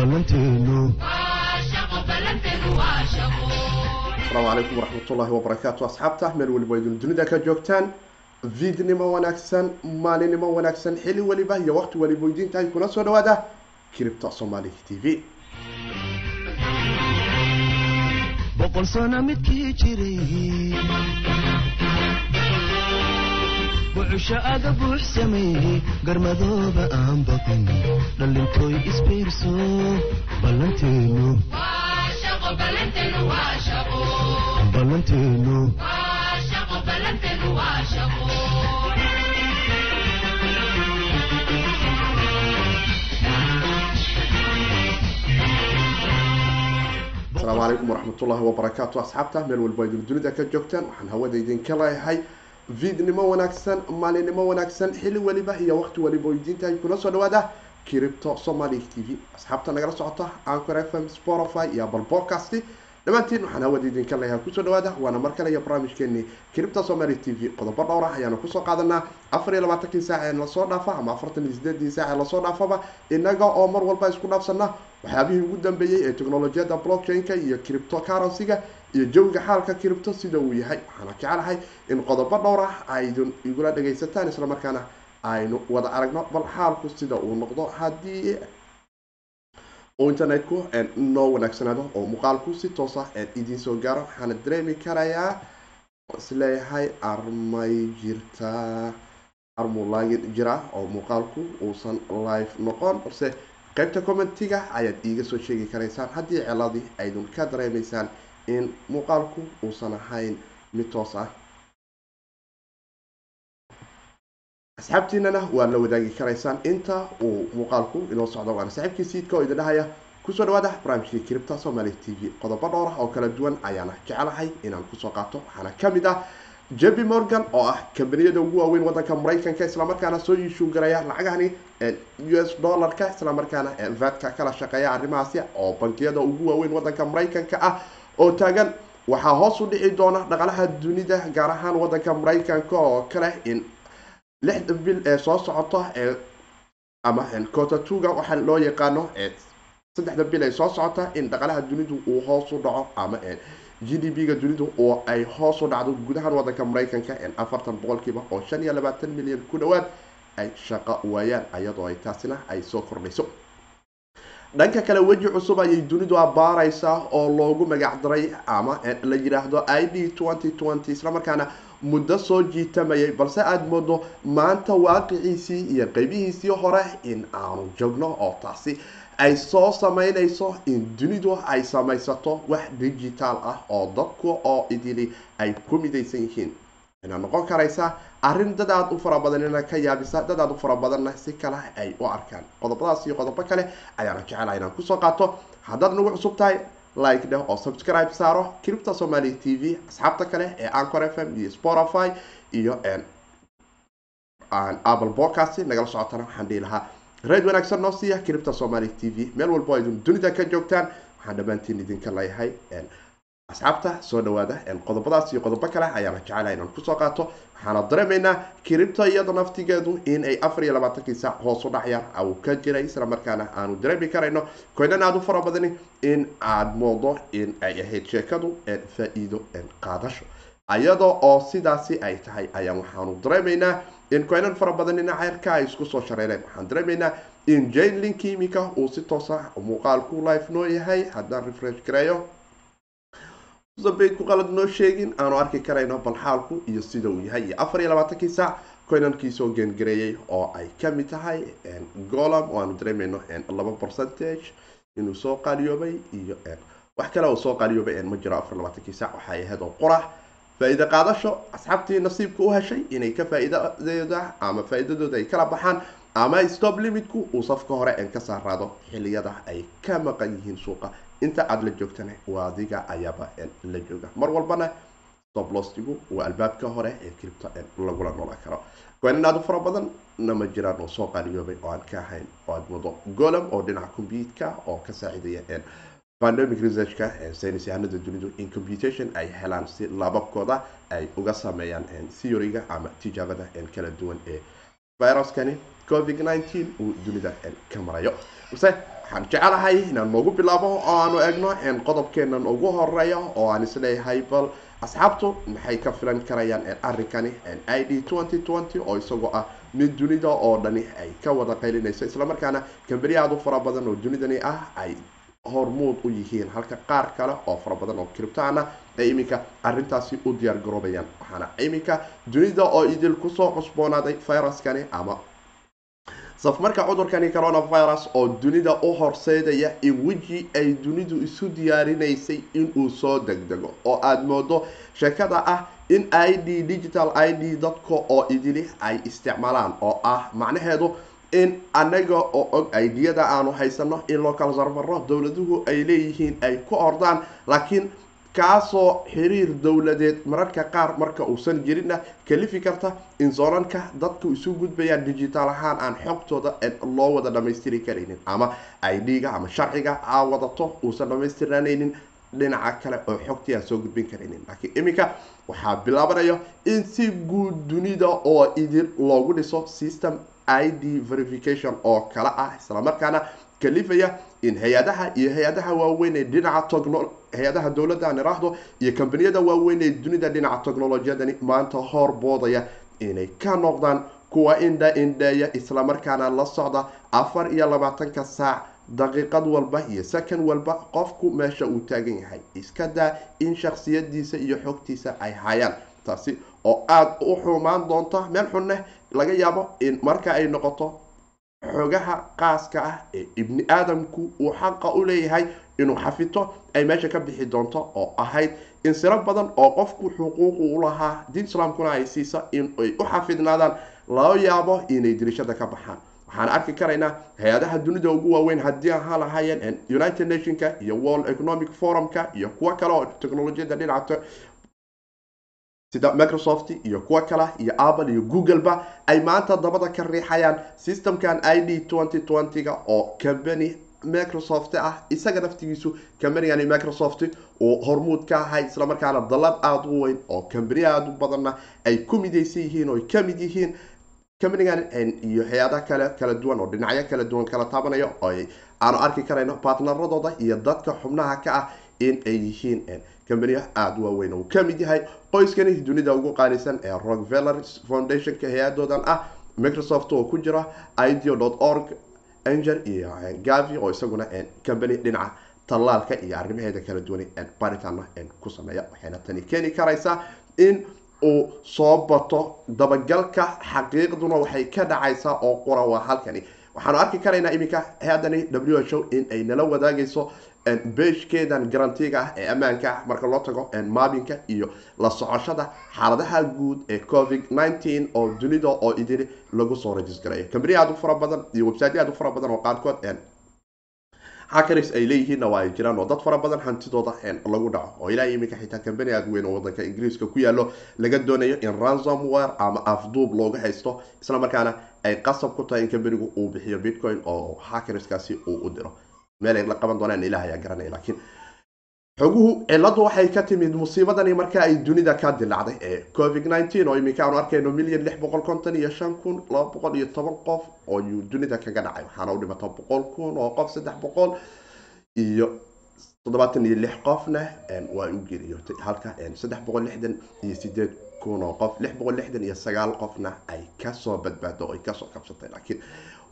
asalaamu calaykum waraxmatullaahi wabarakaatu asxaabta meel weliba idin dunida ka joogtaan. Viidnimo wanaagsan maalinimo wanaagsan xili weliba iyo waqti weliba idintahay kuna soo dhawaada kiribta soomaali t v. Boqol sano midkii jiray bucusho aga buux sameeyey garmadooba aan baqin dhallintooy isbiirso ballanteenu asalaamu calaykum waraxmatullaahi wabarakaatu asxaabta meel weliba idin dunida ka joogtaan waxaan hawada idinka leeyahay viidnimo wanaagsan maalinimo wanaagsan xili weliba iyo waqti weliba oo idintahay kuna soo dhawaada. Kiribto somali t v. Asxaabta nagala socota anchor f m spotify iyo apple podcast dhammaantiin waxaan hawada idinka leeyahay ku soo dhawaada waana mar kale iyo barnaamijkeeni kiribta somali t v. Qodobo dhowr ah ayaanu ku soo qaadanaa afar iyo labaatankii saac ee la soo dhaafa ama afartan iyo sideedii saac ee la soo dhaafaba inaga oo mar walba isku dhaafsana waxyaabihii ugu dambeeyey ee teknolojiyadda blockchain-ka iyo cripto currency-ga iyo jawiga xaalka cripto sida uu yahay. Waxaana jecelahay in qodobo dhowr ah aydun igula dhagaysataan islamarkaana aynu wada aragno bal xaalku sida uu noqdo haddii uu internetku noo wanaagsanaado oo muuqaalku si toosa idiin soo gaaro waxaana dareemi karayaa is leeyahay armay jirtaa armulaagin jira oo muuqaalku uusan live noqon. Balse qaybta commentiga ayaad iiga soo sheegi karaysaan haddii ciladii aydun ka dareemaysaan in muuqaalku uusan ahayn mid toos ah. Asxaabtiinana waad la wadaagi karaysaan inta uu muuqaalku inoo socdo waana saaxiibkii siidka oo idin dhahaya. Kusoo dhawaada barnaamijkii kiribta somaali t v. Qodobo dhowr ah oo kala duwan ayaana jecelahay inaan ku soo qaato waxaana ka mid ah jebi morgan oo ah kambaniyada ugu waaweyn wadanka maraykanka islamarkaana soo iishuu garaya lacagahani u s dollarka islamarkaana vatka kala shaqeeya arrimahaasi oo bankiyada ugu waaweyn wadanka maraykanka ah oo taagan. Waxaa hoos u dhici doona dhaqalaha dunida gaar ahaan wadanka maraykanka oo kale in lixda bil ee soo socota ee ama cotatuga waxaa loo yaqaano saddexda bil ee soo socota in dhaqalaha dunidu uu hoos u dhaco ama g d p-ga dunidu oo ay hoos u dhacdo gudahaan wadanka maraykanka afartan boqolkiiba oo shan iyo labaatan milyan ku dhawaad ay shaqo waayaan iyadoo ay taasina ay soo kordhayso dhanka kale weji cusub ayay dunidu abaaraysaa oo loogu magacdaray ama la yidhaahdo i d islamarkaana muddo soo jiitamayay. Balse aada moodo maanta waaqiciisii iyo qeybihiisii hore in aanu joogno oo taasi ay soo sameynayso in dunidu ay samaysato wax digitaal ah oo dadku oo idili ay ku midaysan yihiin. Waxayna noqon karaysaa arrin dad aada u fara badanina ka yaabisa dad aada u fara badanna si kale ay u arkaan. Qodobadaas iyo qodobo kale ayaana jecelaha inaan ku soo qaato. Haddaad nagu cusub tahay like dheh oo subscribe saaro cripta somali t v asxaabta kale ee anchor f m iyo spotify iyo apple podcast nagala socotana waxaan dhihi lahaa. Reed wanaagsan noo siiya cripta somali t v. Meel walbo idin dunida ka joogtaan waxaan dhammaantiin idinka leeyahay asxaabta soo dhawaada qodobadaas iyo qodobo kale ayaana jecelaha inaan ku soo qaato. Waxaana dareemaynaa kiribto iyada naftigeedu in ay afar iyo labaatankii saac hoos u uu ka jiray islamarkaana aanu dareemi karayno. Koynan aada u fara badani in aada moodo in ay ahayd sheekadu faa-iido qaadasho. Iyadoo oo sidaasi ay tahay ayaan waxaanu dareemaynaa in koynan fara badanina ceyrka ay isku soo shareereen. Waxaan dareemaynaa in jane link imika uu si toosa muuqaalku life noo yahay. Haddaan refresh gareeyo ku qalad noo sheegin. Aanu arki karayno bal xaalku iyo sida uu yahay. Iyo afar iyo labaatankii saac coynankii soo geengareeyay oo ay ka mid tahay golam. Oo aanu dareemayno laba percentage inuu soo qaaliyoobay iyo wax kale oo soo qaaliyoobay ma jiro afar labaatankii saac. Waxay ahayd oo qurax faa-iide qaadasho asxaabtii nasiibka u heshay inay ka faa-iidadeeda ama faa-iidadooda ay kala baxaan ama stop limitku uu safka hore ka saaraado xiliyada ay ka maqan yihiin suuqa inta aada la joogtana waa adiga ayaaba la jooga. Mar walbana stoplostigu waa albaabka hore ee cripto lagula noolan karo. Goynan aada u fara badan nama jiraan oo soo qaaliyoobay oo aan ka ahayn oo aada wado golam oo dhinaca computka oo ka saaciidaya pandemic researchka saynis yahanada dunidu in computation ay helaan si laababkooda ay uga sameeyaan theoryga ama tijaabada kala duwan ee viruskani. Covid nineteen uu dunida ka marayo. Balse waxaan jecelahay inaan noogu bilaabo oo aanu egno qodobkeenan ugu horreeya oo aan is leeyahay bal asxaabtu maxay ka filan karayaan arrinkani i d oo isagoo ah mid dunida oo dhani ay ka wada qaylinayso islamarkaana kamberi aada u fara badan oo dunidani ah ay hormuud u yihiin halka qaar kale oo fara badan oo criptana ay iminka arintaasi u diyaar garoobayaan waxaana iminka dunida oo idil ku soo cusboonaaday viruskani ama safmarka cudurkani coronavirus oo dunida u horseedaya in weji ay dunidu isu diyaarinaysay inuu soo degdego oo aada moodo sheekada ah in i d digital i d dadka oo idili ay isticmaalaan oo ah macnaheedu in anaga oo og idiyada aanu haysano in loo kala sarmaro dowladuhu ay leeyihiin ay ku ordaan laakiin kaasoo xiriir dowladeed mararka qaar marka uusan jirinna kalifi karta in zoonanka dadku isu gudbayaan digital ahaan aan xogtooda loo wada dhamaystiri karaynin. Ama id-ga ama sharciga aa wadato uusan dhamaystirnanaynin dhinaca kale oo xogtii aan soo gudbin karaynin. Laakiin iminka waxaa bilaabanaya in si guud dunida oo idin loogu dhiso system i d verification oo kale ah islamarkaana kalifaya in hay'adaha iyo hay'adaha waaweyn ee dhinaca hay'adaha dowladda aan iraahdo iyo kambaniyada waaweyn ee dunida dhinaca technolojiyadani maanta hor boodaya inay ka noqdaan kuwa indha indheeya islamarkaana la socda afar iyo labaatanka saac daqiiqad walba iyo second walba qofku meesha uu taagan yahay. Iska daa in shaksiyadiisa iyo xogtiisa ay hayaan taasi oo aada u xumaan doonta meel xunneh laga yaabo in marka ay noqoto xogaha qaaska ah ee ibni aadamku uu xaqa u leeyahay inuu xafito ay meesha ka bixi doonto oo ahayd in siro badan oo qofku xuquuqu u lahaa diin islaamkuna ay siisa in ay u xafidnaadaan loo yaabo inay dirishada ka baxaan. Waxaan arki karaynaa hay'adaha dunida ugu waaweyn haddii ahaa lahaayeen united nationka iyo world economic forumka iyo kuwo kale oo technolojiyada dhinaca sida microsoft iyo kuwo kale iyo apple iyo googleba ay maanta dabada ka riixayaan. Systemkan i d twenty-ga oo company microsoft ah isaga naftigiisu combanigani microsoft uu hormuud ka ahay islamarkaana dalad aada u weyn oo combani aada u badanna ay ku midaysan yihiin oo ay ka mid yihiin combanigan iyo hay'ada kale kala duwan oo dhinacyo kala duwan kala taabanaya oo aanu arki karayno partneradooda iyo dadka xubnaha ka ah in ay yihiin combaniya aada waaweyn uu ka mid yahay qoyskani dunida ugu qaalisan ee rockefeller foundationka hay'adoodan ah microsoft oo ku jira ido org anger iyo gavi oo isaguna combany dhinaca tallaalka iyo arrimaheeda kala duwan baritana ku sameeya waxayna tani keeni karaysaa in uu soo bato dabagalka xaqiiqduna waxay ka dhacaysaa oo qura waa halkani. Waxaanu arki karaynaa iminka hay'adani w h o in ay nala wadaagayso beeshkeedan garantiga ah ee ammaanka ah. Marka loo tago maabinka iyo la socoshada xaaladaha guud ee covid nineteen oo dunida oo idin lagu soo rajisgareeyo kambani aada u fara badan iyo website aada u fara badan oo qaarkood hackers ay leeyihiinna waa ay jiraan oo dad fara badan hantidooda lagu dhaco. Oo ilaa iminka xitaa kambani aada weyn oo wadanka ingiriiska ku yaalo laga doonayo in ransomware ama afduub looga haysto isla markaana ay qasab ku tahay in kambanigu uu bixiyo bitcoin oo hackerskaasi uu u diro meel ay la qaban doonaan ilaah ayaa garanaya laakiin xoguhu ciladu waxay ka timid musiibadani marka ay dunida ka dilacday ee covid nineteen oo iminka aanu arkayno milyan lix boqol konton iyo shan kun laba boqol iyo toban qof oo dunida kaga dhacay. Waxaana u dhimata boqol kun oo qof saddex boqol iyo toddobaatan iyo lix qofna waa u geeriyootay halka saddex boqol lixdan iyo sideed kun oo qof lix boqol lixdan iyo sagaal qofna ay ka soo badbaado oo ay ka soo kabsatay laakiin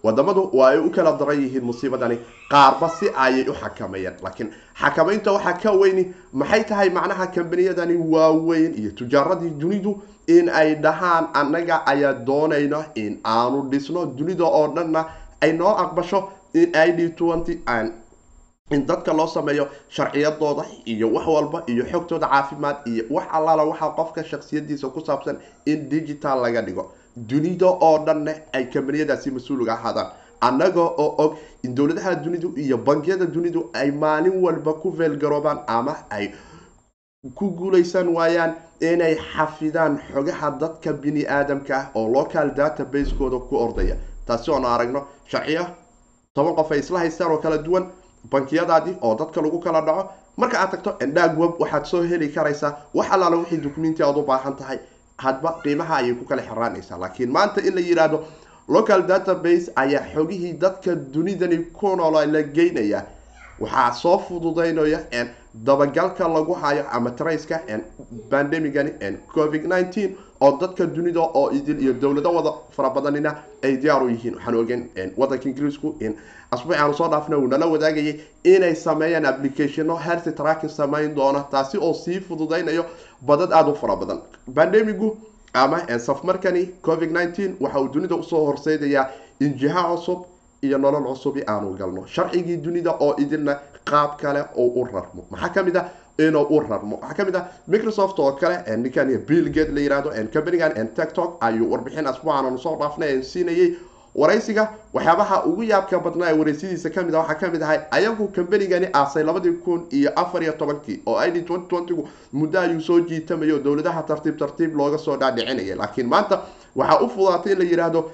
wadamadu waa ay u kala daran yihiin musiibadani qaarba si ayay u xakameeyeen laakiin xakamaynta waxaa ka weyni maxay tahay macnaha kambaniyadani waaweyn iyo tujaaradii dunidu in ay dhahaan annaga ayaa doonayno in aanu dhisno dunida oo dhanna ay noo aqbasho in i d twenty in dadka loo sameeyo sharciyadooda iyo wax walba iyo xogtooda caafimaad iyo wax allaala waxaa qofka shaksiyadiisa ku saabsan in digital laga dhigo dunida oo dhanna ay kambaniyadaasi mas'uuliga ahaadaan annaga oo og in dowladaha dunidu iyo bangiyada dunidu ay maalin walba ku feelgaroobaan ama ay ku guulaysan waayaan inay xafidaan xogaha dadka bini aadamka ah oo local database-kooda ku ordaya. Taasi oonu aragno sharciyo toban qof ay isla haystaan oo kala duwan bankiyadaadii oo dadka lagu kala dhaco. Marka aad tagto endhaag web waxaad soo heli karaysaa wax allaala wixii dukumenti aad u baahan tahay hadba qiimaha ayay ku kala xiraanaysaa laakiin maanta in la yidhaahdo local database ayaa xogihii dadka dunidani ku noola la geynaya waxaa soo fududeynaya dabagalka lagu hayo ama traceka bandemigani covid nineteen oo dadka dunida oo idil iyo dowlado wada fara badanina ay diyaar u yihiin. Waxaan ogeyn wadanka ingiriisku asbuucaanu soo dhaafna uu nala wadaagayay inay sameeyaan applicationo health tracking samayn doona taasi oo sii fududeynayo badad aada u fara badan. Bandemigu ama safmarkani covid nineteen waxa uu dunida u soo horseedayaa injiha cusub iyo nolol cusubi aanu galno. Sharcigii dunida oo idilna qaab kale oo u rarmo. Maxaa ka mid a inuu u rarmo. Waxaa ka mid ah microsoft oo kale ninkan bill gate la yiraahdo companigan tiktok ayuu warbixin asbuucan soo dhaafnay siinayay waraysiga. Waxyaabaha ugu yaabka badnaa ee waraysidiisa ka mid a waxaa ka mid ahay ayagu combanigani aasay labadii kun iyo afar iyo tobankii oo id twenty twentygu muddo ayuu soo jiitamayo dowladaha tartiib tartiib looga soo dhaadhicinaya laakiin maanta waxaa u fudaatay in la yidhaahdo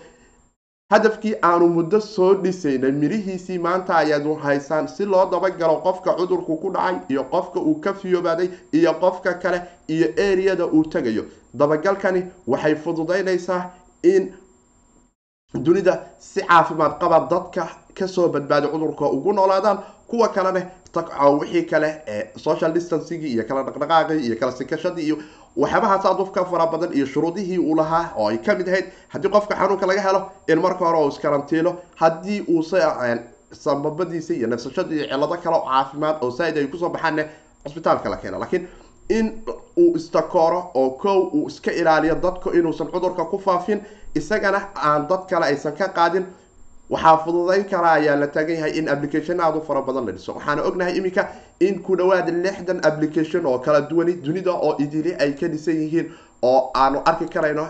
hadafkii aanu muddo soo dhisaynay mirihiisii maanta ayaadu haysaan si loo dabagalo qofka cudurku ku dhacay iyo qofka uu ka fiyoobaaday iyo qofka kale iyo eriyada uu tegayo dabagalkani waxay fududeynaysaa in dunida si caafimaad qaba dadka ka soo badbaaday cudurka ugu noolaadaan kuwa kalena wixii kale ee social distancigii iyo kala dhaqdhaqaaqii iyo kala sikashadii iyo waxyaabahaas aad ufka fara badan iyo shuruudihii uu lahaa oo ay ka mid ahayd haddii qofka xanuunka laga helo in marka hore uu iskarantiilo haddii uuse sambabadiisa iyo nafsashada iyo cilado kale oo caafimaad oo saaid ay ku soo baxaanne cusbitaalka la keena. Laakiin in uu istakooro oo kow uu iska ilaaliyo dadku inuusan cudurka ku faafin isagana aan dad kale aysan ka qaadin waxaa fududeyn kara ayaa la taagan yahay in application aada u fara badan la dhiso. Waxaana ognahay iminka in ku dhawaad lixdan application oo kala duwani dunida oo idili ay ka dhisan yihiin oo aanu arki karayno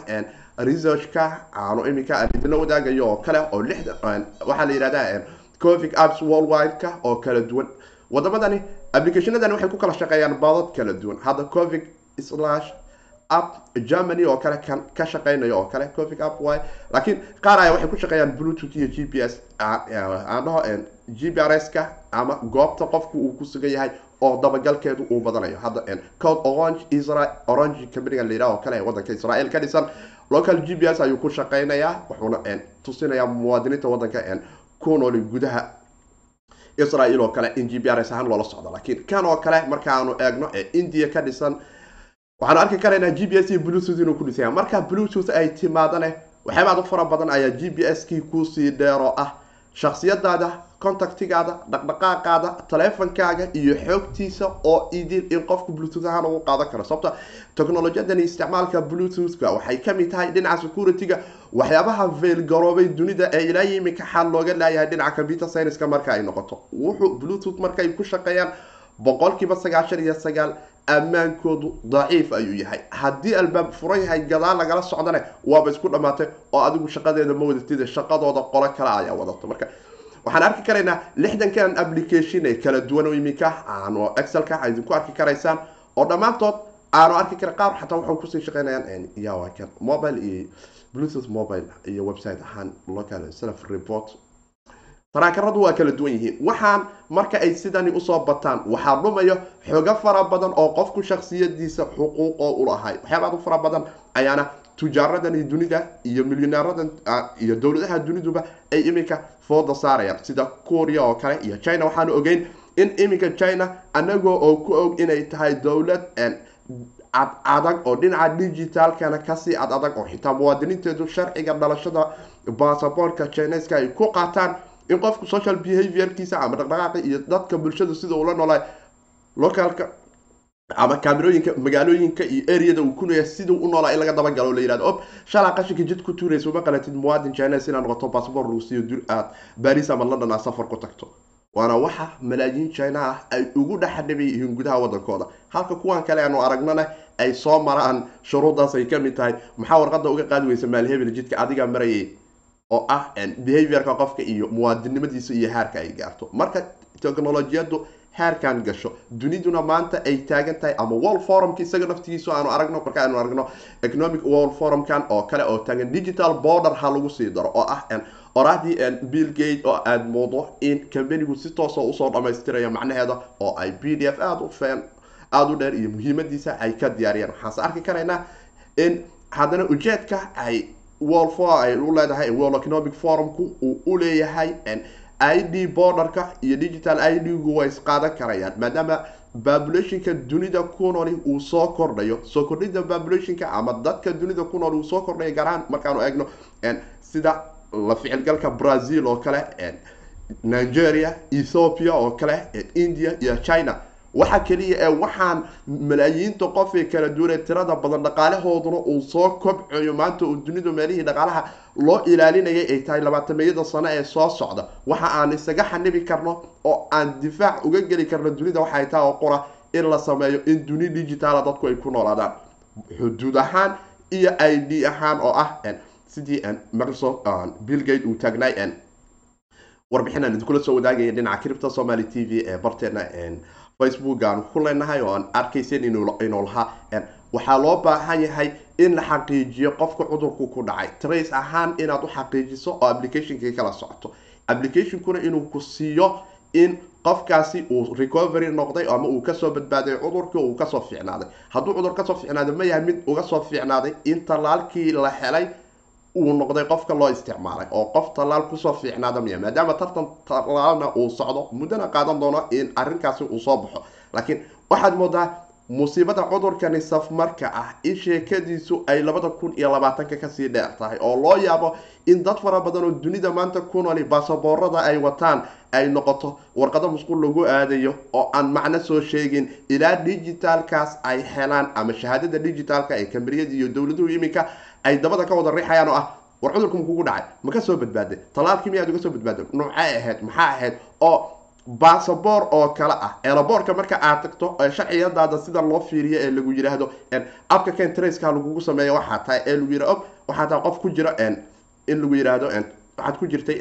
researchka aanu iminka idinla wadaagayo oo kale oo lixdan waxaa la yihahda covic apps worldwide-ka oo kala duwan. Wadamadani applicationadani waxay ku kala shaqeeyaan badad kala duwan. Hadda covic slash app germany oo kale kan ka shaqeynayo oo kale covic app y laakiin qaar aya waxay ku shaqeeyaan bluetooth iyo g p s aan dhaho g p r s ka ama goobta qofku uu ku sugan yahay oo dabagalkeedu uu badanayo. Hadda code orange isra orange companiga la yidhaha oo kale wadanka israel ka dhisan. Local g p s ayuu ku shaqeynayaa wuxuuna tusinayaa muwaadiniinta wadanka ku nooli gudaha israel oo kale in g p r s ahaan loola socdo. Laakiin kan oo kale markaanu eegno ee india ka dhisan waxaanu arki karaynaa g p s iyo bluetooth inuu ku dhisaya marka bluetooth ay timaadane waxyaabaad u fara badan ayaa g p s kii ku sii dheero ah. Shaksiyadaada contactigaada dhaqdhaqaaqaada taleefonkaaga iyo xoogtiisa oo idil in qofku bluetooth ahaan ugu qaadan karo. Sababta technolojiyadani isticmaalka bluetoothka waxay ka mid tahay dhinaca security-ga waxyaabaha veelgaroobay dunida ee ilaa yimika xal looga laayahay dhinaca computer science-ka marka ay noqoto. Wuxuu bluetooth markay ku shaqeeyaan boqolkiiba sagaashan iyo sagaal ammaankoodu daciif ayuu yahay. Haddii albaab furan yahay gadaal lagala socdane waaba isku dhamaatay oo adigu shaqadeeda ma wadatid shaqadooda qolo kale ayaa wadato. Marka waxaan arki karaynaa lixdankan application ee kala duwan oo iminka aanu excelka idinku arki karaysaan oo dhammaantood aanu arki kara qaar xataa waxay ku sii shaqeynayaan yawakan mobile iyo bluetooth mobile iyo website ahaan local self report taraakaradu waa kala duwan yihiin. Waxaan marka ay sidani u soo bataan waxaa dhumayo xogo fara badan oo qofku shaksiyadiisa xuquuqoo ulahay waxyaabaad u fara badan ayaana tujaaradani dunida iyo milyonaaradan iyo dowladaha duniduba ay iminka fooda saarayaan. Sida korea oo kale iyo china waxaanu ogeyn in iminka china anagoo oo ku og inay tahay dowlad cad adag oo dhinaca digitalkana ka sii cad adag oo xitaa muwaadiniinteedu sharciga dhalashada basaboortka chineska ay ku qaataan in qofku social behaviorkiisa ama dhaqdhaqaaqi iyo dadka bulshada sida ula noolay localka ama kaamirooyinka magaalooyinka iyo areada uu kunaya siduu u noolaa in laga dabagalo la yihahdo ob shalaa qashinka jid ku tuuraysa uma qalatid muwaadin chines inaad noqoto bassabor lagu siiyo dur aad baris ama london aad safar ku tagto waana waxa malaayiin china ah ay ugu dhexdhibay yihiin gudaha wadankooda halka kuwan kale aanu aragnana ay soo maraan shuruudaas ay ka mid tahay maxaa warqada uga qaadi weysa maalhebel jidka adigaa marayay oo ah behaviorka qofka iyo muwaadinimadiisa iyo heerka ay gaarto. Marka technolojiyadu heerkan gasho duniduna maanta ay taagan tahay ama world forumka isaga naftigiisu aanu aragno marka aanu aragno economic world forumkan oo kale oo taagan digital border ha lagu sii daro oo ah orahdii bill gate oo aada moodo in companigu si toosa u soo dhamaystiraya macnaheeda oo ay b d f aada u feen aada u dheer iyo muhiimadiisa ay ka diyaariyaan waxaanse arki karaynaa in haddana ujeedka ay world for ay u leedahay world economic forumku uu u leeyahay i d borderka iyo digital i d-gu way isqaadan karayaan maadaama populationka dunida ku nooli uu soo kordhayo soo kordhida populationka ama dadka dunida ku nool uu soo kordhayo gaar ahaan markaanu eegno sida la ficilgalka brazil oo kale nigeria ethiopia oo kale india iyo china waxa keliya ee waxaan malaayiinta qof ee kala duwanee tirada badan dhaqaalahooduna uu soo kobcayo maanta uu dunidu meelihii dhaqaalaha loo ilaalinayay ay tahay labaatameyada sano ee soo socda. Waxa aan isaga xanibi karno oo aan difaac uga geli karno dunida waxay tahay oo qura in la sameeyo in duni digitaala dadku ay ku noolaadaan. Xuduud ahaan iyo i d ahaan oo ah sidii microsoft billgate uu taagnaay warbixin aan idinkula soo wadaagaya dhinaca cripta somaly t v ee barteena facebook aan ku leenahay oo aan arkaysen inuu lahaa. Waxaa loo baahan yahay in la xaqiijiyo qofka cudurku ku dhacay. Trace ahaan inaad u xaqiijiso oo applicationkii kala socoto. Applicationkuna inuu ku siiyo in qofkaasi uu recovery noqday ama uu ka soo badbaaday cudurkii uu ka soo fiicnaaday. Hadduu cudur ka soo fiicnaaday ma yahay mid uga soo fiicnaaday. In talaalkii la helay uu noqday qofka loo isticmaalay oo qof tallaal ku soo fiicnaada miya maadaama tartan tallaalna uu socdo muddana qaadan doono in arrinkaasi uu soo baxo. Laakiin waxaad moodaa musiibada cudurkani safmarka ah in sheekadiisu ay labada kun iyo labaatanka ka sii dheer tahay oo loo yaabo in dad fara badan oo dunida maanta ku nooli baasaboorada ay wataan ay noqoto warqado musqul lagu aadayo oo aan macno soo sheegin ilaa digitaalkaas ay helaan ama shahaadada digitaalka ee kambariyada iyo dowladuhu iminka ay dabada ka wada riixayaan oo ah war cudurku ma kugu dhacay ma ka soo badbaaday talaalkii miyaad uga soo badbaaday noocay ahayd maxaa ahayd oo basaboor oo kale ah eelaboorka marka aad tagto sharciyadaada sida loo fiiriyo ee lagu yiraahdo abka kentraska lagugu sameeyo waxaa tahay ee lagu og waxaa tahay qof ku jira in lagu yiraahdo waxaad ku jirtay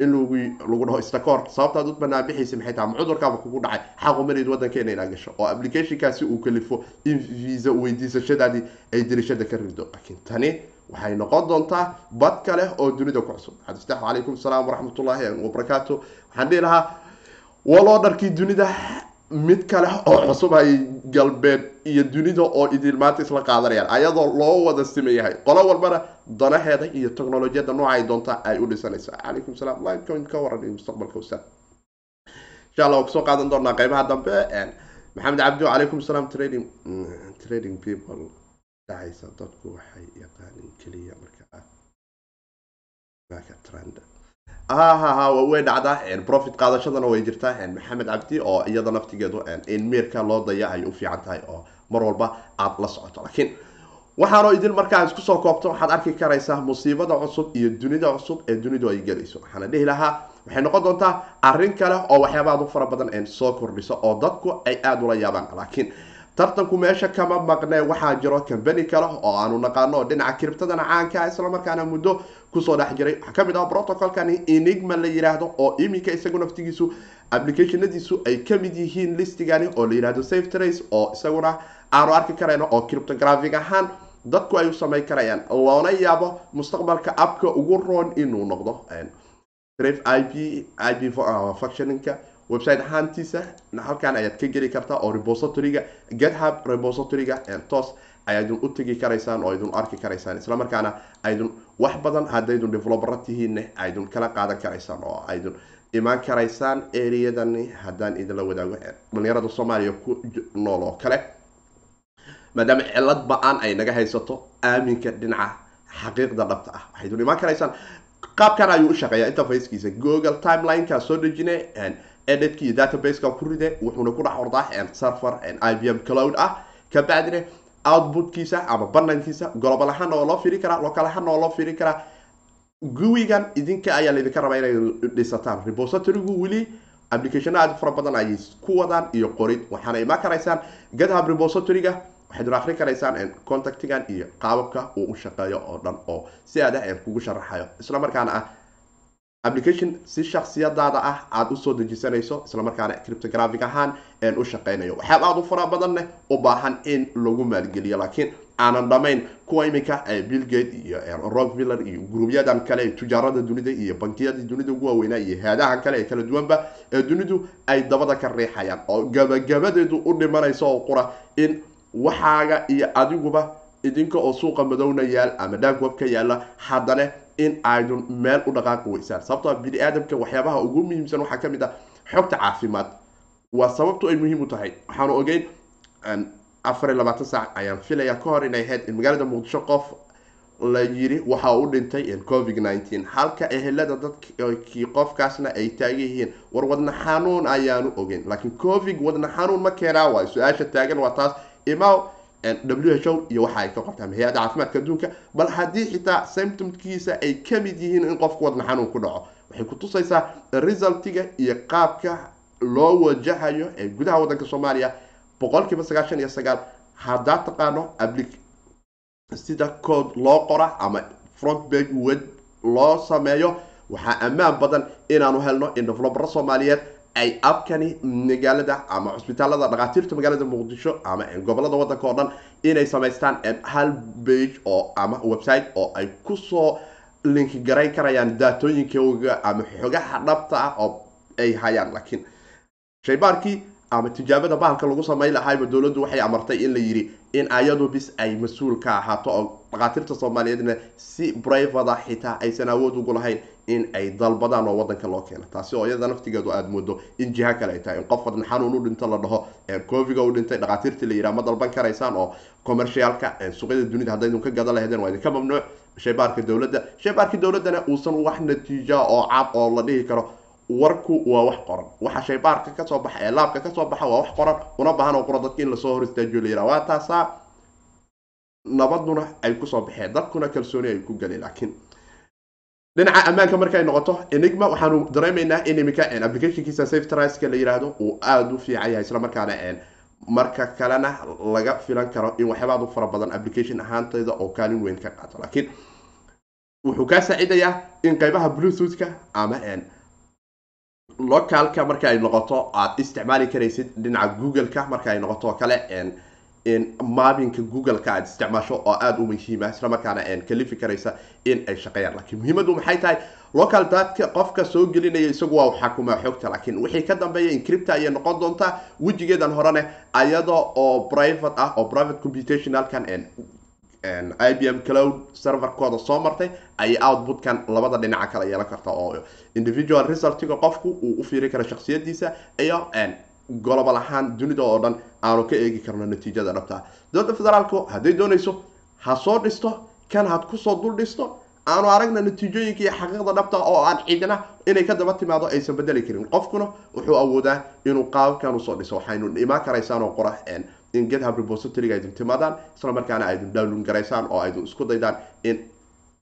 in lagu dhaho istakoor sababtaad u banaan bixaysa maxay tahay? Cudurkaaba kugu dhacay. Xaqumaleyd wadankeena inaa gasho oo applicationkaasi uu kalifo in visa weydiisashadaadii ay dirishada ka rido. Laakiin tani waxay noqon doontaa bad kale oo dunida ku cusub. Xadistax calaykum asalaam waraxmatullaahi wabarakaatu waxaan dhihi lahaa waloo dharkii dunida mid kale oo cusub ay galbeed iyo dunida oo idil maanta isla qaadanayaan ayadoo loo wada simayahay qolo walbana danaheeda iyo technolojiyada nooca ay doonta ay u dhisanayso calaykum salaam. Livecoin ka waran mustaqbalka ustaad insha allah waan ku soo qaadan doonaa qeybaha dambe maxamed cabdi calaykum salaam. Trading trading people dhacaysa dadku waxay yaqaanin keliya marka trend hahaha way dhacdaa profit qaadashadana way jirtaa maxamed cabdi oo iyada naftigeedu in miirka loo daya ay u fiican tahay oo mar walba aada la socoto. Laakiin waxaanoo idin markaa isku koobto waxaad arki karaysaa musiibada cusub iyo dunida cusub ee dunidu ay gelayso. Waxaana dhihi lahaa waxay noqon doontaa arrin kale oo waxyaaba aad u fara badan soo kordhiso oo dadku ay aada ula yaabaan. Laakiin tartanku meesha kama maqnee waxaa jiro combany kale oo aanu naqaano oo dhinaca kiribtadana caanka islamarkaana muddo ku soo dhex jiray. Waxaa ka mid ah protocolkani enigma la yiraahdo oo iminka isagu naftigiisu applicationadiisu ay ka mid yihiin listigani oo la yiraahdo safe trace oo isaguna aanu arki karayno oo cryptographic ahaan dadku ay u samayn karayaan. Loona yaabo mustaqbalka abka ugu roon inuu noqdo ip ip functioninka website ahaantiisa halkan ayaad ka geli kartaa oo repositoryga gethub repositoryga toos ayaydun u tegi karaysaan oo aydun arki karaysaan. Islamarkaana aydun wax badan haddaydun developera tihiinne aydun kala qaadan karaysaan oo aydun imaan karaysaan ereyadani haddaan idinla wadaago dhalinyarada soomaaliya ku nool oo kale. Maadaama cilad ba'aan ay naga haysato aaminka dhinaca xaqiiqda dhabta ah waxaydun imaan karaysaan. Qaabkan ayuu u shaqeeyaa interfacekiisa google timelineka soo dejine editki iyo databaseka ku ride wuxuuna ku dhex ordaa server i b m cloud ah. Kabacdina outputkiisa ama banankiisa global ahaana waa loo firi karaa local ahaana waa loo firi karaa guwigan idinka ayaa laydinka rabaa inay dhisataan. Repositorygu weli application aad fara badan ayay ku wadaan iyo qorid waxaana imaan karaysaan. Gethub repositoryga waxaydun akri karaysaan contactigan iyo qaababka uu u shaqeeyo oo dhan oo si aad ah kugu sharaxayo. Isla markaana ah application si shaksiyadaada ah aada u soo dejisanayso islamarkaana cryptographic ahaan u shaqeynayo. Waxyaaba aada u fara badanne u baahan in lagu maalgeliyo laakiin aanan dhamayn kuwa iminka billgate iyo rockviller iyo gruubyadan kale tujaarada dunida iyo bankiyadii dunida ugu waaweynaa iyo haadahan kale ee kala duwanba ee dunidu ay dabada ka riixayaan. Oo gabagabadeedu u dhimanayso oo qura in waxaaga iyo adiguba idinka oo suuqa madowna yaal ama dhaagwab ka yaalla haddana in aydun meel u dhaqaaqi weysaan. Sababtoo bini aadamka waxyaabaha ugu muhiimsan waxaa ka mid ah xogta caafimaad. Waa sababtu ay muhiim u tahay. Waxaanu ogeyn afar iyo labaatan saac ayaan filaya ka hor inay ahayd in magaalada muqdisho qof la yiri waxa u dhintay covid nineteen. Halka ehelada dadkii qofkaasna ay taagan yihiin. War wadna xanuun ayaanu ogeyn. Laakiin covid wadna xanuun ma keenaa waay su'aasha taagan waa taas imaw w h o iyo waxa ay ka qortaan hay'adda caafimaadka adduunka bal haddii xitaa symptomkiisa ay ka mid yihiin in qofku wadna xanuun ku dhaco waxay kutusaysaa resultiga iyo qaabka loo wajahayo ee gudaha waddanka soomaaliya boqol kiiba sagaashan iyo sagaal. Haddaad taqaano sida code loo qora ama front bag web loo sameeyo waxaa ammaan badan inaanu helno in developero soomaaliyeed ay abkani magaalada ama cusbitaalada dhakhaatiirta magaalada muqdisho ama gobollada wadanka oo dhan inay samaystaan hal bage oo ama website oo ay ku soo linki garayn karayaan daatooyinkooga ama xogaha dhabta ah oo ay hayaan. Laakiin shaybaarkii ama tijaabada bahalka lagu samayn lahayba dowladdu waxay amartay in la yidhi in ayadu bis ay mas'uul ka ahaato oo dhakhaatiirta soomaaliyeedna si brivada xitaa aysan awood ugu lahayn in ay dalbadaan oo wadanka loo keeno. Taasi oo iyada naftigeedu aada moodo in jiha kale ay tahay in qof wadna xanuun u dhinto la dhaho coviga u dhintay dhakhaatiirtii la yidhaha ma dalban karaysaan oo commercialka suuqyada dunida haddaydun ka gadan lahaydeen waa idinka mamnuuc. Shaybaarka dowladda shaybaarka dowladdana uusan wax natiija oo cad oo la dhihi karo. Warku waa wax qoran. Waxa shaybaarka ka soo baxa ee laabka ka soo baxa waa wax qoran. Una baahan oo qura dadka in la soo hor istaajiyo la yidhaha waa taasaa nabaduna ay ku soo baxeen dadkuna kalsooni ay ku galeen laakiin dhinaca ammaanka markay noqoto enigma waxaanu dareemaynaa in iminka applicationkiisa safetriska la yiraahdo uu aada u fiican yahay islamarkaana marka kalena laga filan karo in waxyaabaad u fara badan application ahaanteeda oo kaalin weyn ka qaato. Laakiin wuxuu kaa saacidayaa in qeybaha bluetoothka ama localka marka ay noqoto aada isticmaali karaysid dhinaca google-ka marka ay noqoto kale maabinka google-ka aada isticmaasho oo aada u muhiima islamarkaana kalifi karaysa in ay shaqeeyaan. Lakiin muhiimadu maxay tahay? Local dadka qofka soo gelinaya isagu waa xakumaa xogta laakiin wixii ka dambeeya incripta ayay noqon doontaa wejigeedan horene ayada oo private ah oo private computationalkan i b m cloud serverkooda soo martay ayay outputkan labada dhinaca kale yeelan karta oo individual resultiga qofku uu u fiiri karo shaksiyadiisa iyo golobal ahaan dunida oo dhan aanu ka eegi karno natiijada dhabtaa dowladda federaalku hadday doonayso ha soo dhisto kan had ku soo dul dhisto aanu aragna natiijooyinka iyo xaqiiqda dhabta oo aan cidna inay ka daba timaado aysan bedeli karin. Qofkuna wuxuu awoodaa inuu qaabkan u soo dhiso. Waxaynu imaan karaysaan oo qora in gethub repositoryga aydun timaadaan isla markaana aydun download garaysaan oo aydun isku daydaan in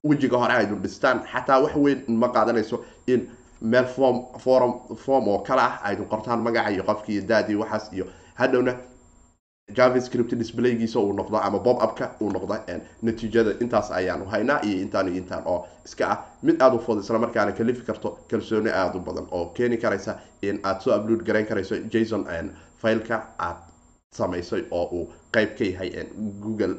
wejiga hore aydun dhistaan. Xataa wax weyn ma qaadanayso in meel form forum form oo kale ah aydun qortaan magaca iyo qofki iyo daadii waxaas iyo hadhowna javascript displaygiisa uu noqdo ama bob upka uu noqdo natiijada intaas ayaanu haynaa iyo intaan iyo intaan oo iska ah. Mid aada u fudud isla markaana kalifi karto kalsooni aada u badan oo keeni karaysa in aada soo upload garayn karayso jason fileka aad samaysay oo uu qeyb ka yahay google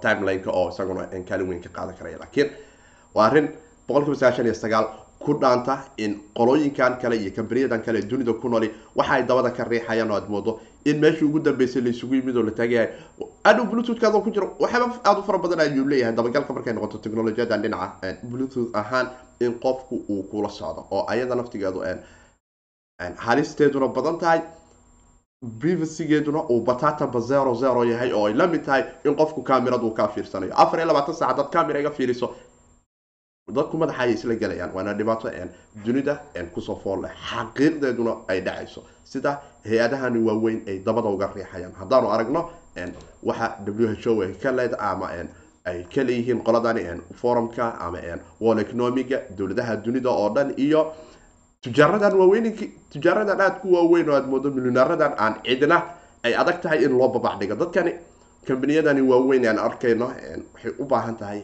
timelineka oo isaguna kaalin weyn ka qaadan karaya laakiin waa arrin ku dhaanta in qolooyinkan kale iyo kambaniyadan kale dunida ku nooli waxa dabada ka riixayaan oo aad moodo in meeshii ugu dambeysay laysugu yimid oo la taagayahay adhow bluetoothkaadoo ku jiro waxyaaba aada u fara badan ayuu leeyahay. Dabagalka markay noqoto technolojiyadan dhinaca bluetooth ahaan in qofku uu kula socdo oo ayada naftigeedu halisteeduna badan tahay privacygeeduna uu batatanba zero zero yahay oo ay la tahay in qofku camerad uu kaa fiirsanayo. Afar iyo labaatan saac dad camera iga fiiriso dadku madaxa ayay isla gelayaan waana dhibaato dunida ku soo fool leh xaqiiqdeeduna ay dhacayso. Sida hay'adahani waaweyn ay dabada uga riixayaan. Haddaanu aragno waxa w h o ay ka leed ama ay ka qoladani forumka ama wall economiga dowladaha dunida oo dhan iyo tujaaradan waaweyn tujaaradan aada ku waaweyn oo aad moodo milyonaaradan aan cidna ay adag tahay in loo babacdhigo dadkani kambaniyadani waaweyn aan arkayno waxay u baahan tahay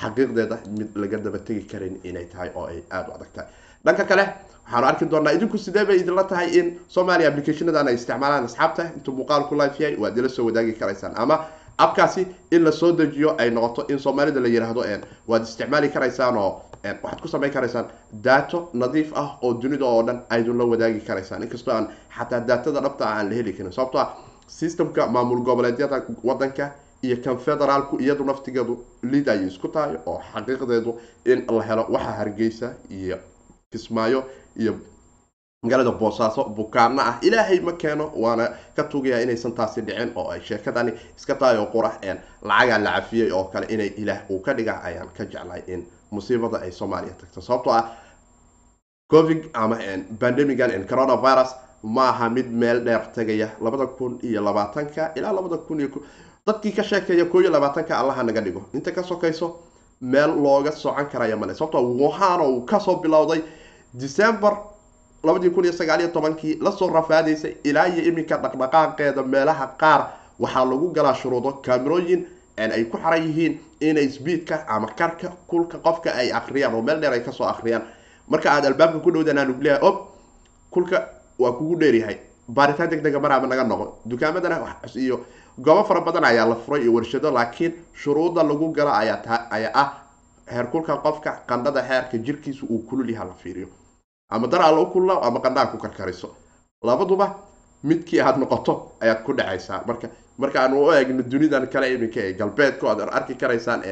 xaqiiqdeeda mid laga daba tegi karin inay tahay oo ay aada u adag tahay. Dhanka kale waxaanu arki doonaa idinku sidee bay idinla tahay in somalia applicationadan ay isticmaalaan asxaabta intuu muuqaalku life yahay waad ila soo wadaagi karaysaan. Ama abkaasi in la soo dejiyo ay noqoto in soomaalida la yiraahdo waad isticmaali karaysaan oo waxaad ku samayn karaysaan daato nadiif ah oo dunida oo dhan aydun la wadaagi karaysaan. Inkastoo aan xataa daatada dhabta ah aan la heli karin. Sababto ah systemka maamul goboleedyada wadanka iyo kan iyadu naftigeedu lid ayay isku tahay oo xaqiiqdeedu in la helo waxa hargeysa iyo kismaayo iyo magaalada boosaaso bukaano ah. Ilaahay ma keeno waana ka tugayaa inaysan taasi dhicin oo ay sheekadani iska tahay oo qurax een lacagaa la cafiyey oo kale inay ilaah uu ka dhiga ayaan ka jeclay in musiibada ay soomaaliya tagto. Sababtoo ah covid ama pandemigan coronavirus ma aha mid meel dheer tagaya. Labada kun iyo labaatanka ilaa labada kun iyo dadkii ka sheekeeya koo iyo labaatanka allaha naga dhigo. Inta ka sokayso meel looga socon karaya male sababtoo wuhan uu ka soo bilowday december labadii kun iyo sagaaliyo tobankii la soo rafaadaysay ilaa iyo iminka dhaqdhaqaaqeeda meelaha qaar. Waxaa lagu galaa shuruudo kamerooyin ay ku xaran yihiin inay sbiidka ama karka kulka qofka ay akriyaan oo meel dheer ay ka soo akriyaan marka aad albaabka ku dhowdaan aan leeyahay ob kulka waa kugu dheeryahay baaritaan deg dega maraaba naga noqo. Dukaamadana iyo goobo fara badan ayaa la furay iyo warshado laakiin shuruudda lagu gala ayaa ah heerkulka qofka qandhada xeerka jirkiisa uu kulul yaha la fiiriyo. Ama dar alla u kulula ama qandhaa ku karkariso. Labaduba midkii aad noqoto ayaad ku dhacaysaa marka marka aan u eegno dunidan kale iminka ee galbeedku aad arki karaysaan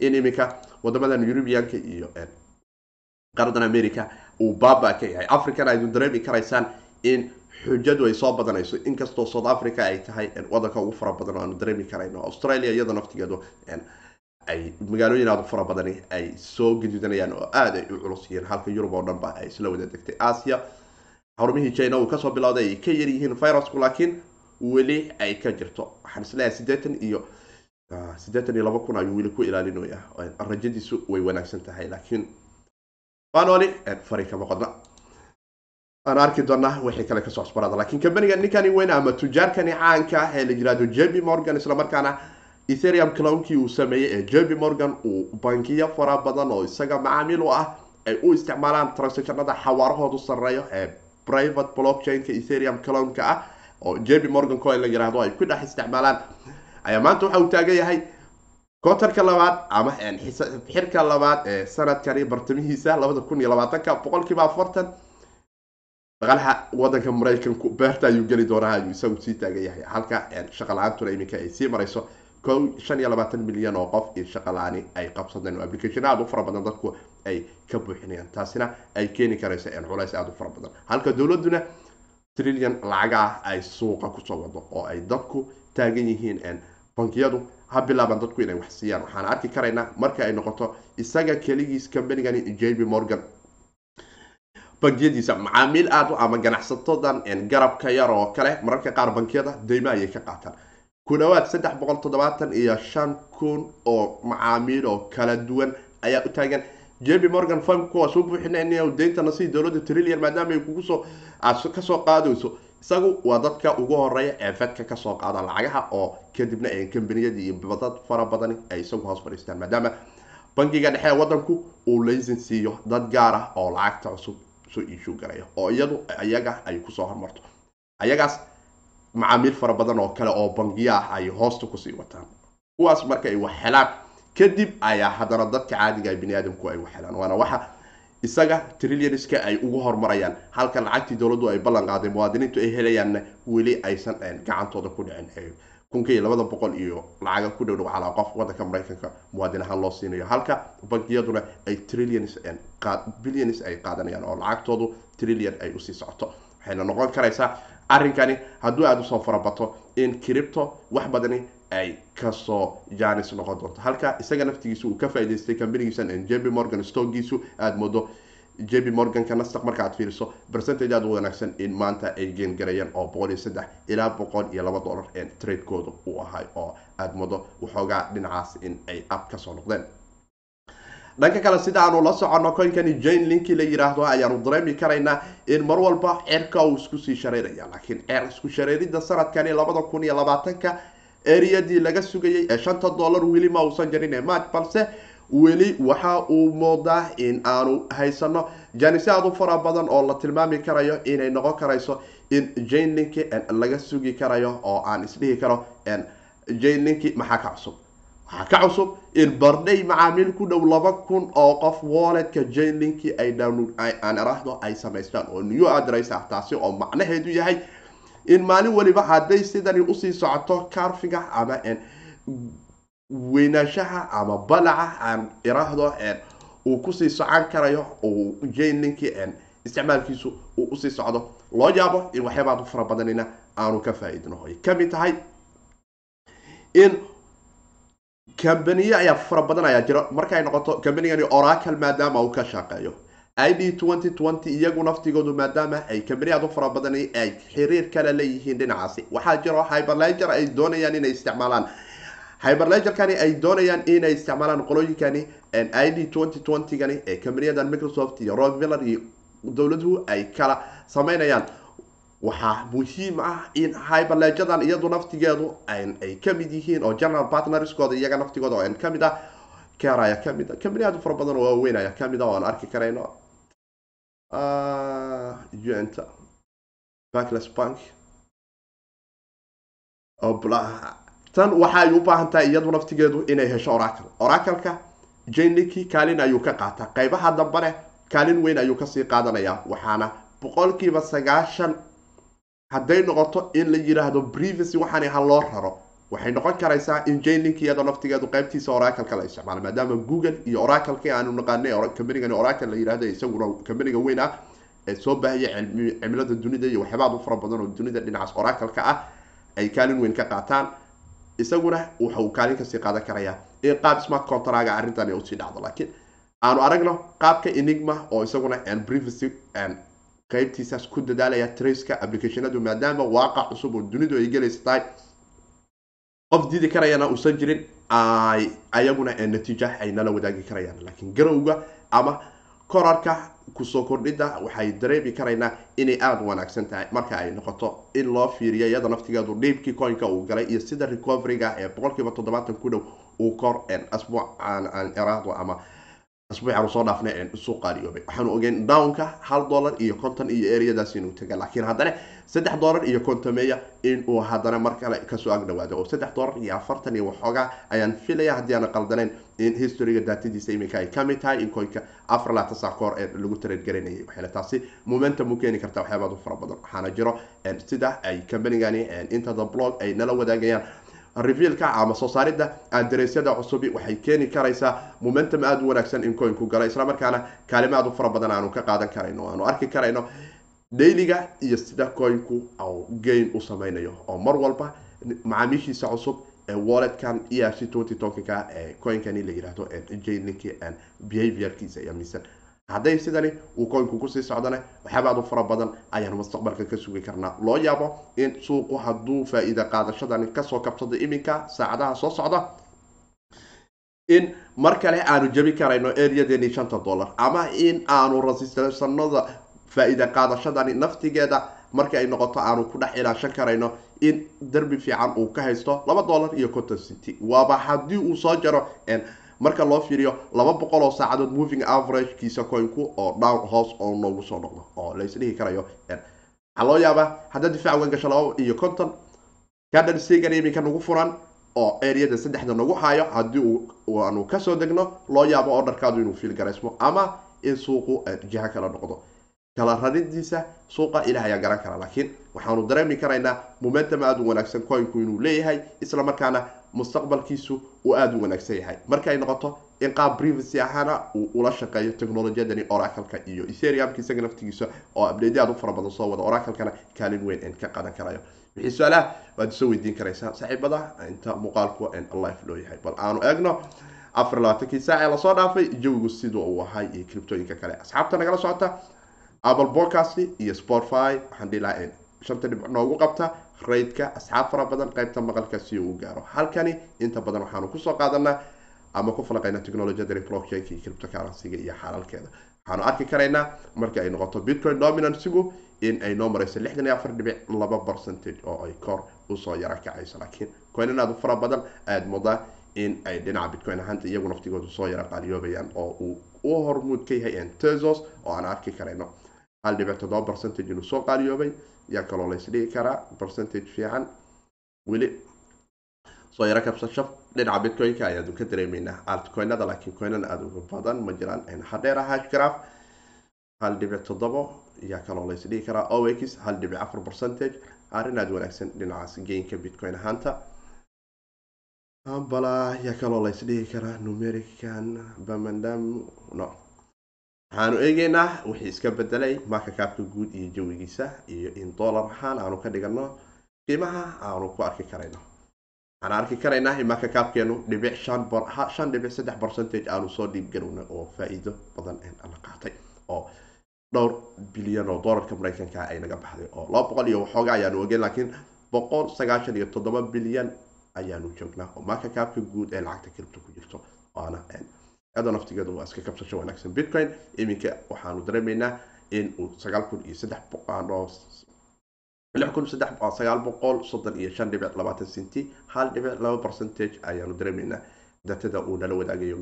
in iminka wadamadan eurubianka iyo qaradan america uu baaba ka yahay. Africana aydu dareemi karaysaan in xujadu ay soo badanayso inkastoo south africa ay tahay wadanka ugu fara badan oo aanu dareemi karayno australia iyada naftigeedu ay magaalooyin aada u fara badani ay soo gaduudanayaan oo aada ay u culus yihiin halka yurub oo dhan ba ay isla wada degtay. Asia xarumihii china uu ka soo bilowday ay ka yaryihiin virusku laakiin weli ay ka jirto. Waxaan is leeyahay siddeetan iyo siddeetan iyo laba kun ayuu weli ku ilaalinaya. Rajadiisu way wanaagsan tahay laakiin waan wali fari kama qodna aan arki doonaa wixii kale ka soo cusbaraada lakiin kambaniga ninkani weyn ama tujaarkani caanka ah ee la yiraahdo jb morgan islamarkaana etherium clownkii uu sameeyey ee jb morgan uu bankiyo fara badan oo isaga macaamiil u ah ay u isticmaalaan transactionada xawaarahoodu sareeyo ee private blockchainka etherium clownka ah oo jb morgan coin la yiraahdo ay ku dhex isticmaalaan. Ayaa maanta waxa uu taagan yahay kotarka labaad ama xirka labaad ee sanadkani bartamihiisa labada kun iyo labaatanka boqolkiiba afartan dhaqaalaha wadanka maraykanku beerta ayuu geli doonaa ayuu isagu sii taagan yahay. Halka shaqa la'aantuna iminka ay sii marayso ko shan iyo labaatan milyan oo qof iyo shaqa la'aani ay qabsadeen oo application aada u fara badan dadku ay ka buuxinayaan. Taasina ay keeni karayso culays aada u fara badan. Halka dowladuna trillion lacaga ah ay suuqa ku soo wado oo ay dadku taagan yihiin bankiyadu ha bilaaban dadku inay wax siiyaan. Waxaan arki karaynaa marka ay noqoto isaga keligiis combanigani jb morgan bangiyadiisa macaamiil aad ama ganacsatadan garabka yar oo kale mararka qaar bankiyada deyma ayay ka qaataan. Ku dhawaad saddex boqol toddobaatan iyo shan kun oo macaamiil oo kala duwan ayaa u taagan. Jb morgan fam kuwaas u buuxinayna deyntana sidii dowladda trillion maadaama ay kugu soo aad ka soo qaadayso. Isagu waa dadka ugu horreeya ee fedka ka soo qaada lacagaha oo kadibna kambaniyadii iyo dad fara badani ay isagu hoos fadhiistaan maadaama bankiga dhexe wadanku uu laysin siiyo dad gaar ah oo lacagta cusub soo iishuu garaya oo iyadu iyaga ay ku soo hormarto. Ayagaas macaamiil fara badan oo kale oo bangiya ah ay hoosta ku sii wataan. Kuwaas marka ay wax helaan kadib ayaa haddana dadka caadiga bini aadamku ay wax helaan. Waana waxa isaga trillioniska ay ugu horumarayaan halka lacagtii dowladdu ay ballan qaaday muwaadiniintu ay helayaanna weli aysan gacantooda ku dhicin kunka iyo labada boqol iyo lacaga ku dhowdhow calaa qof wadanka maraykanka muwaadin ahaan loo siinayo. Halka bankiyaduna ay trillions billions ay qaadanayaan oo lacagtoodu trillion ay u sii socoto. Waxayna noqon karaysaa arrinkani hadduu aada u soo farabato in cripto wax badani ay ka soo janis noqon doonto. Halka isaga naftigiisu uu ka faa'idaystay kambanigiisan jb morgan stogiisu aada moodo jb morganka nastaq marka aad fiiriso percentage aada u wanaagsan in maanta ay geen garayaan oo boqol iyo saddex ilaa boqol iyo laba dollar tradekooda uu ahay oo aada moodo waxoogaa dhinacaas in ay ab ka soo noqdeen. Dhanka kale sida aanu la soconno koynkani jane linki la yiraahdo ayaanu dareemi karaynaa in mar walba ceerka uu isku sii shareeraya laakiin ceer isku shareerida sanadkani labada kun iyo labaatanka eriyadii laga sugayay ee shanta dollar weli ma uusan jarin ee march balse weli waxa uu moodaa in aanu haysano. Janise aad u fara badan oo la tilmaami karayo inay noqon karayso in jane linki laga sugi karayo oo aan isdhihi karo jane linki maxaa ka cusub? Waxaa ka cusub? In bardhay macaamiil ku dhow laba kun oo qof walletka jane linki ay download aan iraahdo ay samaystaan oo new address ah taasi oo macnaheedu yahay in maalin waliba hadday sidani u sii socoto carfiga ama weynaanshaha ama balaca aan iraahdo uu ku sii socon karayo uu jainlinkii isticmaalkiisu uu u sii socdo. Loo yaabo in waxyaabaad u fara badanina aanu ka faa-idno ay ka mid tahay in cambaniye ayaa fara badan ayaa jira. Markay noqoto cambanigani oracle maadaama uu ka shaqeeyo i d twenty twenty iyagu naftigoodu maadaama ay cambani aad u fara badan ay xiriir kale leeyihiin dhinacaasi. Waxaa jiro hyberlager ay doonayaan inay isticmaalaan hyberlagerkani ay doonayaan inay isticmaalaan qolooyinkani i d twenty twentygani ee cambaniyadan microsoft iyo rockviller iyo dowladuhu ay kala sameynayaan. Waxaa muhiim ah in hyberlejadan iyadu naftigeedu ay ka mid yihiin oo general partnerskooda iyaga naftigooda oo ka mid ah car ayaa ka mid a cambani aad u fara badan oo waaweyn ayaa ka mid a oo aan arki karayno. Unt backless bank tan waxa ay u tahay iyadu naftigeedu inay hesho oracle. Oracleka jainlinki kaalin ayuu ka qaataa qeybaha dambene kaalin weyn ayuu ka sii qaadanayaa waxaana boqolkiiba sagaashan hadday noqoto in la yiraahdo privacy waxaani ha loo raro. Waxay noqon karaysaa in jainlink iyadoo naftigeedu qeybtiisa oracleka la isticmaalo maadaama google iyo oracleki aanu naqaanay cambanigani oracle la yiraahdo isaguna cambaniga weyn ah ee soo baahaya cimilada dunida iyo waxyaabaad u fara badan oo dunida dhinacaas oracleka ah ay kaalin weyn ka qaataan isaguna waxa uu kaalin ka sii qaadan karayaa in qaab smart contraga arrintan u sii dhacdo. Laakiin aanu aragno qaabka enigma oo isaguna privacy qeybtiisaas ku dadaalaya traceka applicationadu maadaama waaqac cusub oo dunidu ay gelaysa tahay qof diidi karayana uusan jirin ay ayaguna natiija ay nala wadaagi karayaan. Laakiin garowga ama korarka ku soo kordhida waxay dareemi karaynaa inay aada wanaagsan tahay marka ay noqoto in loo fiiriyo iyada naftigeedu dhiibkii coinka uu galay iyo sida recoveryga ee boqolkiiba toddobaatan ku dhow uu kor asbuuc aan iraahdo ama asbuucan soo dhaafna isu qaaliyoobay. Waxaanu ogeyn downka hal dollar iyo konton iyo eryadaas inuu taga. Laakiin haddana saddex dollar iyo kontomeeya inuu haddana mar kale ka soo agdhawaado. Oo saddex dollar iyo afartan iyo waxoogaa ayaan filaya haddii aana qaldanayn in historyga daatadiisa iminka ay ka mid tahay in koynka afar laatan saa koor ee lagu tareedgaranayay waxayna taasi momentum u keeni karta waxyaabaad u fara badan. Waxaana jiro sida ay combanigani inta blog ay nala wadaagayaan revealka ama soo saaridda aderesyada cusubi waxay keeni karaysaa momentum aada u wanaagsan in coinku gala islamarkaana kaalimo aad u fara badan aanu ka qaadan karayno aanu arki karayno dayliga iyo sida coinku gain u sameynayo oo mar walba macaamiishiisa cusub ee walletkan e twenty tokenka ee coinkani la yihahdo jlinki behaviorkiisa iyo misan hadday sidani uu coinku ku sii socdana waxyaaba u fara badan ayaanu mustaqbalka ka sugi karnaa. Loo yaabo in suuqu hadduu faa-iida qaadashadani ka soo kabsado iminka saacadaha soo socda in mar kale aanu jabi karayno areadeeni shanta dollar ama in aanu rasisanada faa-iida qaadashadani naftigeeda marka ay noqoto aanu ku dhex ilaashan karayno in derbi fiican uu ka haysto laba dollar iyo conton city waaba haddii uu soo jaro marka loo fiiriyo laba boqol oo saacadood moving averagekiisa coinku oo down house oo noogu soo noqdo oo laisdhihi karayo waxaa loo yaabaa haddaad difaac uga gasho laba iyo conton kadhan segan iminka nagu furan oo areada saddexda nagu hayo haddii aanu ka soo degno loo yaabo ordarkaadu inuu fiil garaysmo ama in suuqu jiha kala noqdo. Kala raridiisa suuqa ilaah ayaa garan kara laakiin waxaanu dareemi karaynaa momentum aada u wanaagsan coinku inuu leeyahay isla markaana mustaqbalkiisu uu aada u wanaagsan yahay. Markay noqoto in qaab privacy ahaana uu ula shaqeeyo technolojiyadani oracleka iyo ethereumka isaga naftigiisa oo abdeydi aad u fara badan soo wada oraclekana kaalin weyn n ka qadan karayo. Wixii su'aalaha waad isoo weydiin karaysaa saaxiibada inta muuqaalku life loo yahay. Bal aanu eegno afar labaatankii saac ee la soo dhaafay jawigu siduu uu ahay iyo criptooyinka kale. Asxaabta nagala socota apple podcast iyo spotify waxaan dhihi lahaa shanta dhibc noogu qabta raydka asxaab fara badan qaybta maqalka si uu gaaro. Halkani inta badan waxaanu ku soo qaadanaa ama ku falaqaynaa technologiyadani blockchainka iyo cryptocurrencyga iyo xalaalkeeda waxaanu arki karaynaa marka ay noqoto bitcoin dominancygu in ay noo marayso lixdan iyo afar dhibic laba percentage oo ay kor u soo yara kacayso. Laakiin coinan aad u fara badan ayaad moodaa in ay dhinaca bitcoin ahaanta iyagu naftigoodu soo yara qaaliyoobayaan oo uu u hormuud ka yahay tesos oo aan arki karayno. Hal dhibic toddoba percentage inuu soo qaaliyoobay yaa kaloo laysdhigi karaa percentage fiican weli soo yaro kabsasho dhinaca bitcoin-ka ayaanu ka dareemeynaa altcoinada laakiin coinan aada uga badan ma jiraan hadheera hashgraph hal dhibic toddobo yaa kaloo laysdhigi karaa ox hal dhibic afar percentage arrin aada wanaagsan dhinacaas gainka bitcoin ahaanta bala yaa kaloo la isdhihi karaa numerican bamandam no waxaanu eegeynaa wixii iska bedelay marka kaabka guud iyo jawigiisa iyo in dollar ahaan aanu ka dhigano qiimaha aanu ku arki karayno. Waxaan arki karaynaa in marka kaabkeenu dhibic shan dhibic saddex percentage aanu soo dhiibgarowna oo faa-iido badan la qaatay oo dhowr bilyan oo dollarka maraykanka ay naga baxday oo laba boqol iyo waxooga ayaanu ogeyn laakiin boqol sagaashan iyo toddoba bilyan ayaanu joognaa oo marka kaabka guud ee lacagta kiribto ku jirto waana iyadoo naftigeedu waa iska kabsasho wanaagsan bitcoin iminka waxaanu dareemaynaa in uu sagaal kun iyo saddex lix kun saddex sagaal boqol soddon iyo shan dhibic labaatan centi hal dhibic laba percentage ayaanu dareemaynaa datada uu nala wadaagayo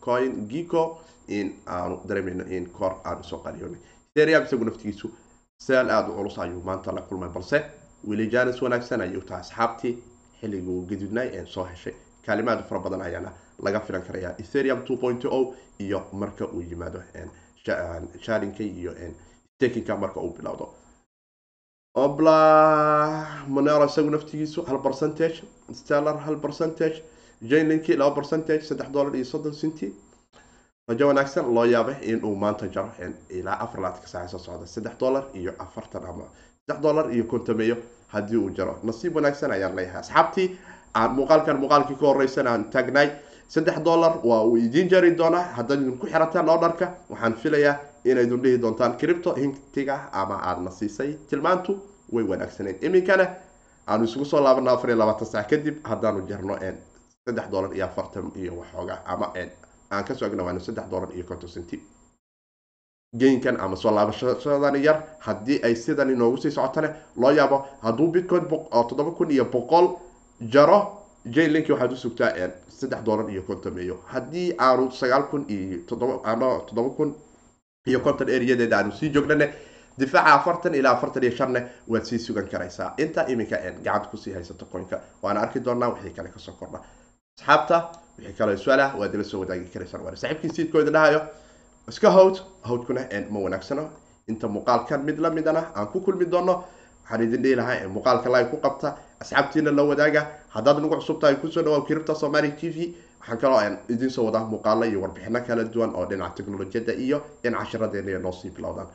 coin. Gico in aanu dareemayno in koor aanu soo qaliyoonay ethereum isagu naftigiisu seel aada u culus ayuu maanta la kulmay balse weli janis wanaagsan ayuu tahay asxaabtii xilliguu gadudnay ee soo heshay kaalimaad fara badan ayaana laga filan karayaa ethereum two point o iyo marka uu yimaado sharinka iyo stakinka marka uu bilowdo. Obla monero isagu naftigiisu hal percentage stellar hal percentage jainlinki laba percentage saddex dollar iyo soddon centi rajo wanaagsan loo yaabay inuu maanta jaro ilaa afar laatanka saaca soo socda saddex dollar iyo afartan ama saddex dollar iyo kontameeyo haddii uu jaro. Nasiib wanaagsan ayaan leeyahay. Asxaabtii aan muuqaalkan muuqaalkii ka horeysan aan taagnay saddex dollar waa uu idiin jari doonaa. Haddaad idinku xirataan ordarka waxaan filayaa inaydun dhihi doontaan cripto hintiga ama aadna siisay. Tilmaantu way wanaagsaneyd iminkana aanu isugu soo laabana afar iyo labaatan sac kadib haddaanu jarno saddex dollar iyo afartan iyo waxooga ama aan ka soo agnawaano saddex dollar iyo konton centi geynkan ama soo laabashadan yar haddii ay sidan inoogu sii socotane loo yaabo hadduu bitcoin toddoba kun iyo boqol jaro jainlinki waxaad usugtaa saddex dollar iyo konton meeyo. Haddii aanu sagaal kun iyo toddoba kun iyo konton eriyadeeda aanu sii joognane difaaca afartan ilaa afartan iyo shanne waad sii sugan karaysaa. Inta iminka gacanta ku sii haysato coinka. Waana arki doonaa wixii kale ka soo kordha. Asxaabta wixii kale su'aalah waad ila soo wadaagi karaysaan. Waana saaxiibkii siidkooda dhahayo. Iska hawd hawdkuna ma wanaagsano. Inta muuqaalkan mid lamidana aan ku kulmi doono waxaan idin dhihi lahaa muuqaalka live ku qabta asxaabtiina la wadaaga. Haddaad nagu cusub tahay ku soo dhawaab kiribta somali t v. Waxaan kaloo idiin soo wadaa muuqaalo iyo warbixino kala duwan oo dhinaca teknolojiyadda iyo in cashiradeena noo sii bilowdaan.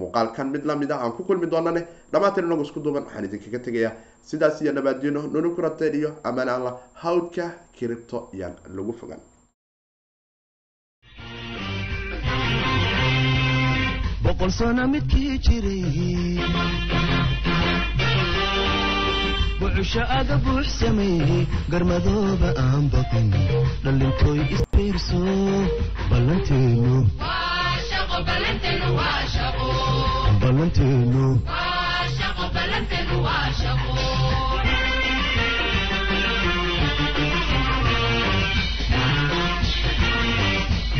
Muuqaalkan mid la mid ah aan ku kulmi doonane dhammaanteen inagu isku duuban waxaan idinkaga tegayaa sidaas iyo nabaadino nunu kurateen iyo amaan alla hawdka kiribto yaan lagu fogan boqol sano midkii jiray bucusho aga buux sameeyey garmadooba aan baqin dhallintooy isbiirso ballanteenu